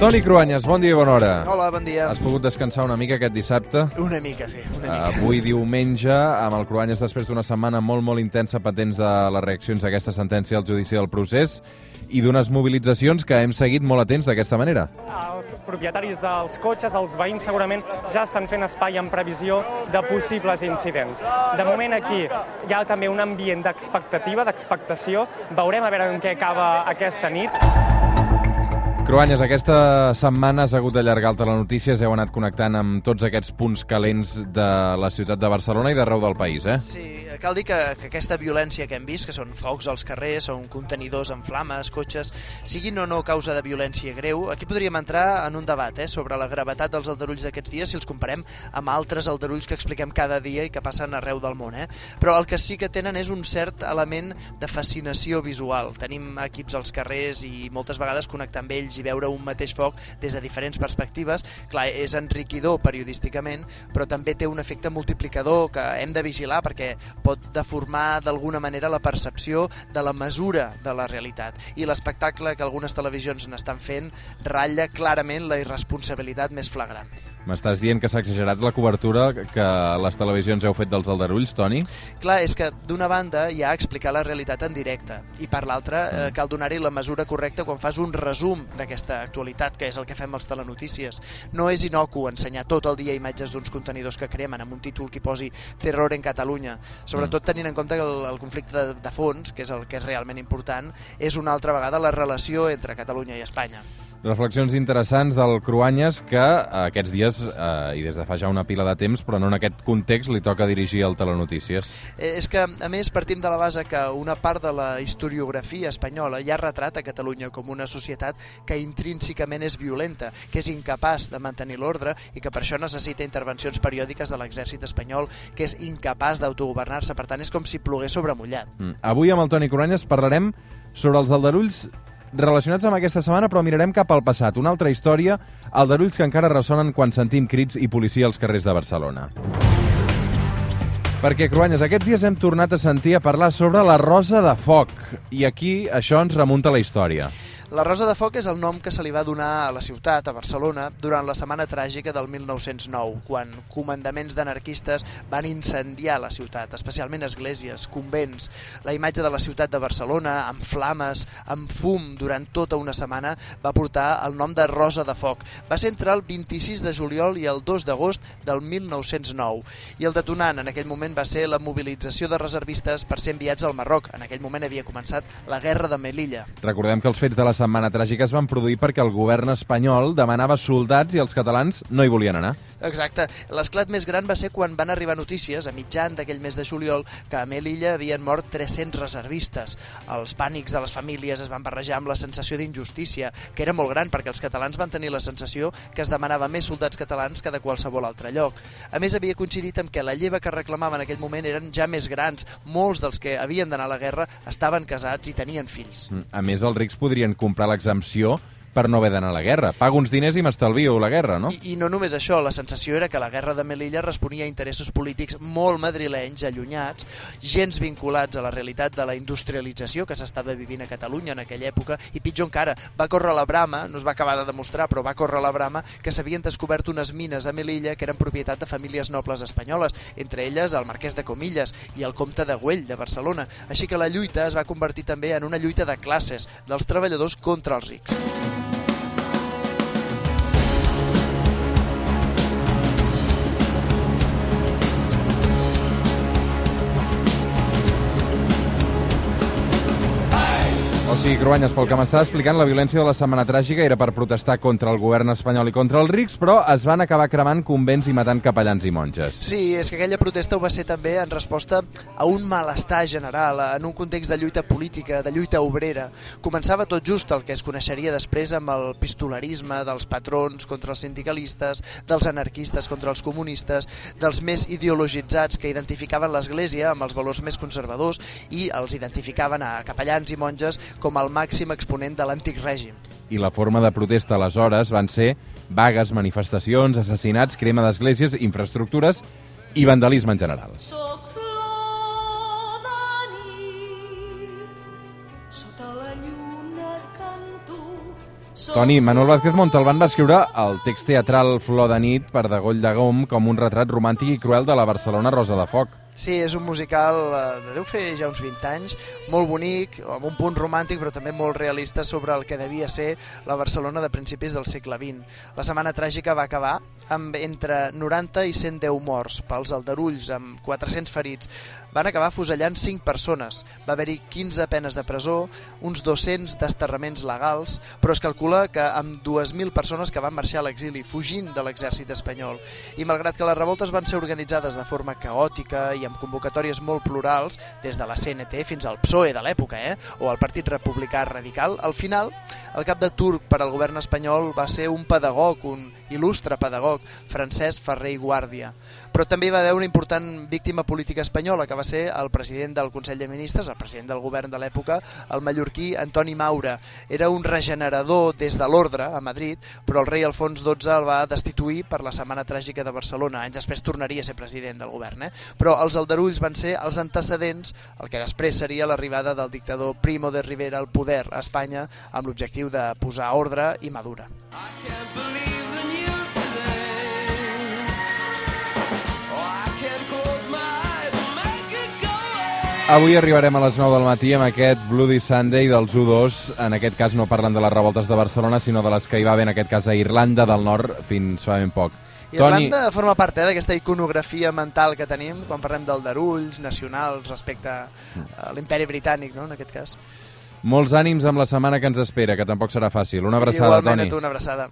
Toni Cruanyes, bon dia i bona hora. Hola, bon dia. Has pogut descansar una mica aquest dissabte? Una mica, sí, una mica. Avui diumenge, amb el Cruanyes després d'una setmana molt, molt intensa patents de les reaccions d'aquesta sentència al judici del procés i d'unes mobilitzacions que hem seguit molt atents d'aquesta manera. Els propietaris dels cotxes, els veïns segurament ja estan fent espai en previsió de possibles incidents. De moment aquí hi ha també un ambient d'expectativa, d'expectació. Veurem a veure en què acaba aquesta nit. Cruanyes, aquesta setmana has hagut d'allargar el telenotícies, heu anat connectant amb tots aquests punts calents de la ciutat de Barcelona i d'arreu del país, eh? Sí, cal dir que, que aquesta violència que hem vist, que són focs als carrers, són contenidors amb flames, cotxes, siguin o no causa de violència greu, aquí podríem entrar en un debat eh, sobre la gravetat dels aldarulls d'aquests dies si els comparem amb altres aldarulls que expliquem cada dia i que passen arreu del món. Eh? Però el que sí que tenen és un cert element de fascinació visual. Tenim equips als carrers i moltes vegades connectar amb ells i veure un mateix foc des de diferents perspectives. Clar, és enriquidor periodísticament, però també té un efecte multiplicador que hem de vigilar perquè pot deformar d'alguna manera la percepció de la mesura de la realitat. I l'espectacle que algunes televisions n'estan fent ratlla clarament la irresponsabilitat més flagrant. M'estàs dient que s'ha exagerat la cobertura que les televisions heu fet dels aldarulls, Toni? Clar, és que d'una banda hi ha explicar la realitat en directe i per l'altra eh, cal donar-hi la mesura correcta quan fas un resum d'aquesta actualitat, que és el que fem als telenotícies. No és inocu ensenyar tot el dia imatges d'uns contenidors que cremen amb un títol que posi Terror en Catalunya, sobretot tenint en compte que el, el conflicte de, de fons, que és el que és realment important, és una altra vegada la relació entre Catalunya i Espanya. Reflexions interessants del Cruanyes que eh, aquests dies, eh, i des de fa ja una pila de temps, però no en aquest context, li toca dirigir el Telenotícies. Eh, és que, a més, partim de la base que una part de la historiografia espanyola ja retrata Catalunya com una societat que intrínsecament és violenta, que és incapaç de mantenir l'ordre i que per això necessita intervencions periòdiques de l'exèrcit espanyol, que és incapaç d'autogovernar-se. Per tant, és com si plogués sobre mullat. Mm. Avui amb el Toni Cruanyes parlarem sobre els aldarulls relacionats amb aquesta setmana, però mirarem cap al passat. Una altra història, aldarulls que encara ressonen quan sentim crits i policia als carrers de Barcelona. Perquè, Cruanyes, aquests dies hem tornat a sentir a parlar sobre la Rosa de Foc. I aquí això ens remunta a la història. La Rosa de Foc és el nom que se li va donar a la ciutat, a Barcelona, durant la setmana tràgica del 1909, quan comandaments d'anarquistes van incendiar la ciutat, especialment esglésies, convents. La imatge de la ciutat de Barcelona, amb flames, amb fum, durant tota una setmana, va portar el nom de Rosa de Foc. Va ser entre el 26 de juliol i el 2 d'agost del 1909. I el detonant en aquell moment va ser la mobilització de reservistes per ser enviats al Marroc. En aquell moment havia començat la guerra de Melilla. Recordem que els fets de la setmana tràgica es van produir perquè el govern espanyol demanava soldats i els catalans no hi volien anar. Exacte. L'esclat més gran va ser quan van arribar notícies, a mitjan d'aquell mes de juliol, que a Melilla havien mort 300 reservistes. Els pànics de les famílies es van barrejar amb la sensació d'injustícia, que era molt gran perquè els catalans van tenir la sensació que es demanava més soldats catalans que de qualsevol altre lloc. A més, havia coincidit amb que la lleva que reclamaven en aquell moment eren ja més grans. Molts dels que havien d'anar a la guerra estaven casats i tenien fills. A més, els rics podrien comprar l'exempció per no haver d'anar a la guerra. Pago uns diners i m'estalvio la guerra, no? I, I no només això, la sensació era que la guerra de Melilla responia a interessos polítics molt madrilenys, allunyats, gens vinculats a la realitat de la industrialització que s'estava vivint a Catalunya en aquella època, i pitjor encara, va córrer la brama, no es va acabar de demostrar, però va córrer la brama, que s'havien descobert unes mines a Melilla que eren propietat de famílies nobles espanyoles, entre elles el marquès de Comillas i el comte de Güell, de Barcelona. Així que la lluita es va convertir també en una lluita de classes, dels treballadors contra els rics. O sigui, Cruanyes, pel que m'estava explicant, la violència de la Setmana Tràgica era per protestar contra el govern espanyol i contra els rics, però es van acabar cremant convents i matant capellans i monges. Sí, és que aquella protesta ho va ser també en resposta a un malestar general, en un context de lluita política, de lluita obrera. Començava tot just el que es coneixeria després amb el pistolarisme dels patrons contra els sindicalistes, dels anarquistes contra els comunistes, dels més ideologitzats que identificaven l'Església amb els valors més conservadors i els identificaven a capellans i monges com el màxim exponent de l'antic règim. I la forma de protesta aleshores van ser vagues, manifestacions, assassinats, crema d'esglésies, infraestructures i vandalisme en general. Soc Toni, Manuel Vázquez Montalbán va escriure el text teatral Flor de nit per Degoll de Gom com un retrat romàntic i cruel de la Barcelona Rosa de Foc. Sí, és un musical, eh, deu fer ja uns 20 anys, molt bonic, amb un punt romàntic però també molt realista sobre el que devia ser la Barcelona de principis del segle XX. La Setmana Tràgica va acabar amb entre 90 i 110 morts pels aldarulls, amb 400 ferits. Van acabar fusellant 5 persones. Va haver-hi 15 penes de presó, uns 200 desterraments legals, però es calcula que amb 2.000 persones que van marxar a l'exili fugint de l'exèrcit espanyol. I malgrat que les revoltes van ser organitzades de forma caòtica i amb convocatòries molt plurals, des de la CNT fins al PSOE de l'època, eh? o al Partit Republicà Radical, al final el cap de turc per al govern espanyol va ser un pedagog, un il·lustre pedagog, Francesc Ferrer i Guàrdia. Però també va haver una important víctima política espanyola, que va ser el president del Consell de Ministres, el president del govern de l'època, el mallorquí Antoni Maura. Era un regenerador des de l'ordre a Madrid, però el rei Alfons XII el va destituir per la Setmana Tràgica de Barcelona. Anys després tornaria a ser president del govern. Eh? Però els aldarulls van ser els antecedents, el que després seria l'arribada del dictador Primo de Rivera al poder a Espanya amb l'objectiu de posar ordre i madura. Avui arribarem a les 9 del matí amb aquest Bloody Sunday dels U2. En aquest cas no parlen de les revoltes de Barcelona, sinó de les que hi va haver en aquest cas a Irlanda del Nord fins fa ben poc. Irlanda forma part eh, d'aquesta iconografia mental que tenim quan parlem d'aldarulls nacionals respecte a l'imperi britànic, no?, en aquest cas. molts ànims amb la setmana que ens espera, que tampoc serà fàcil. Una abraçada, Igualment Toni. a tu, una abraçada.